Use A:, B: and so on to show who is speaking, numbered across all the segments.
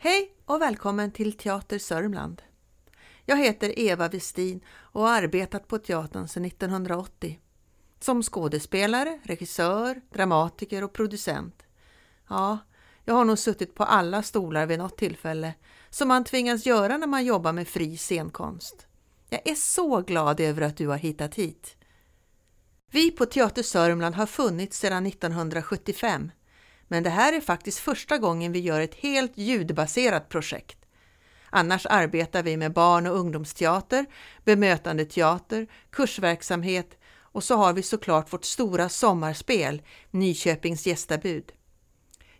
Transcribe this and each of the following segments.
A: Hej och välkommen till Teater Sörmland. Jag heter Eva Westin och har arbetat på teatern sedan 1980. Som skådespelare, regissör, dramatiker och producent. Ja, jag har nog suttit på alla stolar vid något tillfälle, som man tvingas göra när man jobbar med fri scenkonst. Jag är så glad över att du har hittat hit. Vi på Teater Sörmland har funnits sedan 1975 men det här är faktiskt första gången vi gör ett helt ljudbaserat projekt. Annars arbetar vi med barn och ungdomsteater, bemötandeteater, kursverksamhet och så har vi såklart vårt stora sommarspel, Nyköpings gästabud.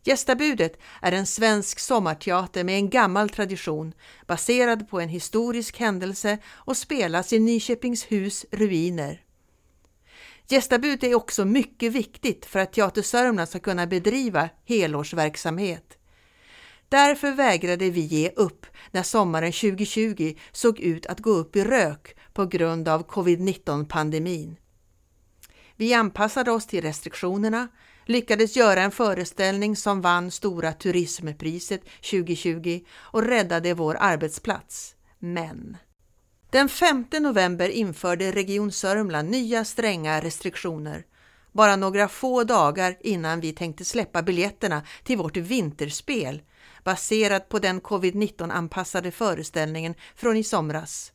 A: Gästabudet är en svensk sommarteater med en gammal tradition baserad på en historisk händelse och spelas i Nyköpingshus ruiner. Gästabud är också mycket viktigt för att Teater Sörmland ska kunna bedriva helårsverksamhet. Därför vägrade vi ge upp när sommaren 2020 såg ut att gå upp i rök på grund av covid-19-pandemin. Vi anpassade oss till restriktionerna, lyckades göra en föreställning som vann Stora Turismpriset 2020 och räddade vår arbetsplats. Men den 5 november införde Region Sörmland nya stränga restriktioner. Bara några få dagar innan vi tänkte släppa biljetterna till vårt vinterspel baserat på den covid-19 anpassade föreställningen från i somras.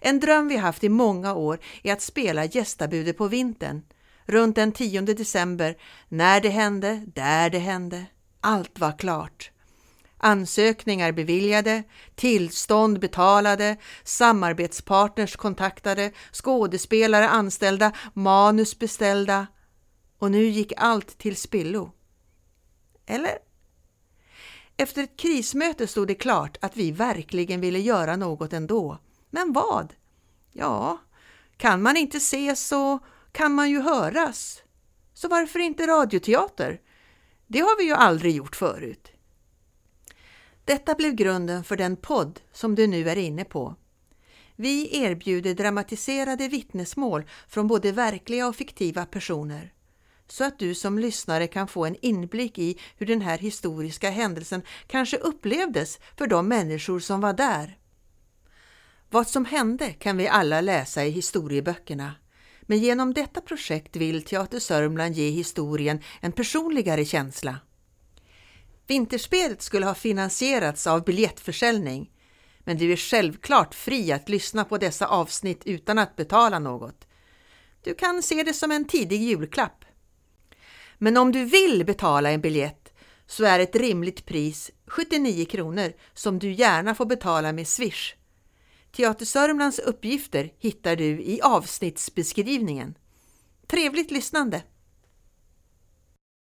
A: En dröm vi haft i många år är att spela gästabudet på vintern, runt den 10 december, när det hände, där det hände. Allt var klart ansökningar beviljade, tillstånd betalade, samarbetspartners kontaktade, skådespelare anställda, manus beställda och nu gick allt till spillo. Eller? Efter ett krismöte stod det klart att vi verkligen ville göra något ändå. Men vad? Ja, kan man inte se så kan man ju höras. Så varför inte radioteater? Det har vi ju aldrig gjort förut. Detta blev grunden för den podd som du nu är inne på. Vi erbjuder dramatiserade vittnesmål från både verkliga och fiktiva personer så att du som lyssnare kan få en inblick i hur den här historiska händelsen kanske upplevdes för de människor som var där. Vad som hände kan vi alla läsa i historieböckerna, men genom detta projekt vill Teater Sörmland ge historien en personligare känsla. Vinterspelet skulle ha finansierats av biljettförsäljning, men du är självklart fri att lyssna på dessa avsnitt utan att betala något. Du kan se det som en tidig julklapp. Men om du vill betala en biljett så är ett rimligt pris 79 kronor som du gärna får betala med Swish. Teater Sörmlands uppgifter hittar du i avsnittsbeskrivningen. Trevligt lyssnande!